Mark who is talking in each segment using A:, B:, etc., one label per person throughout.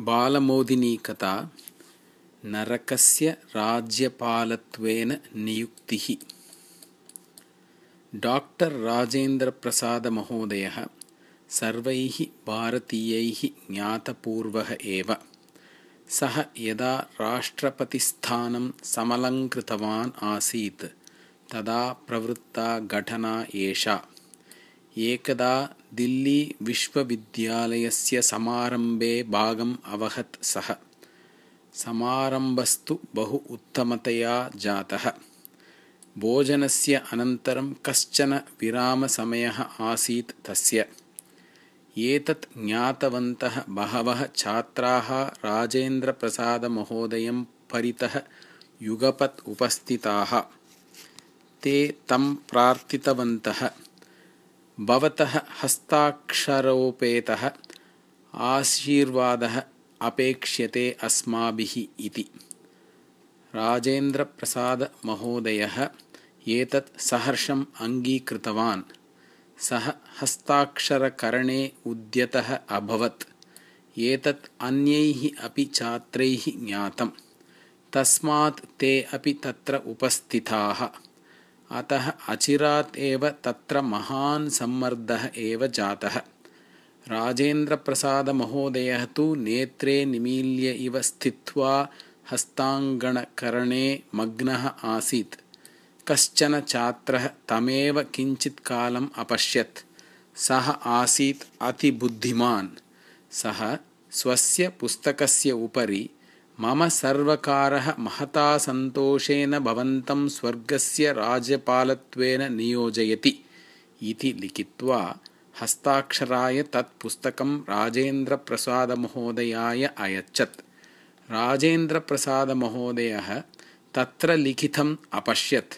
A: बालमोदिनीकथा नरकस्य राज्यपालत्वेन नियुक्तिः। डाक्टर् राजेन्द्रप्रसादमहोदयः सर्वैः भारतीयैः ज्ञातपूर्वः एव। सः यदा राष्ट्रपतिस्थानं समलङ्कृतवान् आसीत् तदा प्रवृत्ता घटना एषा एकदा दिल्लीविश्वविद्यालयस्य समारम्भे भागम् अवहत् सः। समारम्भस्तु बहु उत्तमतया जातः। भोजनस्य अनन्तरं कश्चन विरामसमयः आसीत् तस्य। एतत् ज्ञातवन्तः बहवः छात्राः राजेन्द्रप्रसादमहोदयं परितः युगपत् उपस्थिताः। ते तं प्रार्थितवन्तः भवतः हस्ताक्षरोपेतः आशीर्वादः अपेक्ष्यते अस्माभिः इति। राजेन्द्रप्रसादमहोदयः एतत् सहर्षम् अङ्गीकृतवान्। सः हस्ताक्षरकरणे उद्यतः अभवत्। एतत् अन्यैः अपि छात्रैः ज्ञातम्। तस्मात् ते अपि तत्र उपस्थिताः अतः अचिरात् एव तत्र महान् सम्मर्दः एव जातः। राजेन्द्रप्रसादमहोदयः तु नेत्रे निमील्य इव स्थित्वा हस्ताङ्गणकरणे मग्नः आसीत्। कश्चन छात्रः तमेव किञ्चित्कालम् अपश्यत्। सः आसीत् अतिबुद्धिमान्। सः स्वस्य पुस्तकस्य उपरि मम सर्वकारः महता सन्तोषेण भवन्तं स्वर्गस्य राज्यपालत्वेन नियोजयति इति लिखित्वा हस्ताक्षराय तत् पुस्तकं राजेन्द्रप्रसादमहोदयाय अयच्छत्। राजेन्द्रप्रसादमहोदयः तत्र लिखितम् अपश्यत्।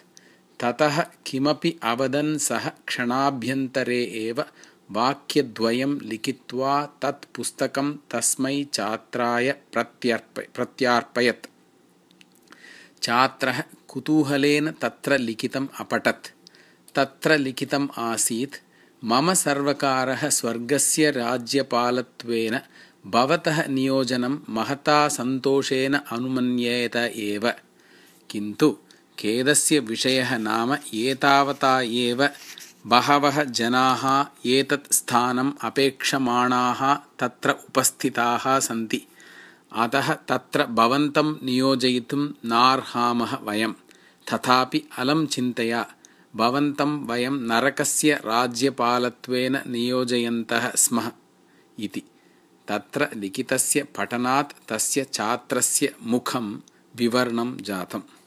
A: ततः किमपि अवदन् सः क्षणाभ्यन्तरे एव वाक्यद्वयं लिखित्वा तत् पुस्तकं तस्मै छात्राय प्रत्यर्प प्रत्यार्पयत्। छात्रः कुतूहलेन तत्र लिखितम् अपठत्। तत्र लिखितम् आसीत् मम सर्वकारः स्वर्गस्य राज्यपालत्वेन भवतः नियोजनं महता सन्तोषेण अनुमन्येत एव। किन्तु खेदस्य विषयः नाम एतावता एव बहवः जनाः एतत् स्थानम् अपेक्षमाणाः तत्र उपस्थिताः सन्ति। अतः तत्र भवन्तं नियोजयितुं नार्हामः वयं। तथापि अलं चिन्तया भवन्तं वयं नरकस्य राज्यपालत्वेन नियोजयन्तः स्मः इति। तत्र लिखितस्य पठनात् तस्य छात्रस्य मुखं विवर्णं जातम्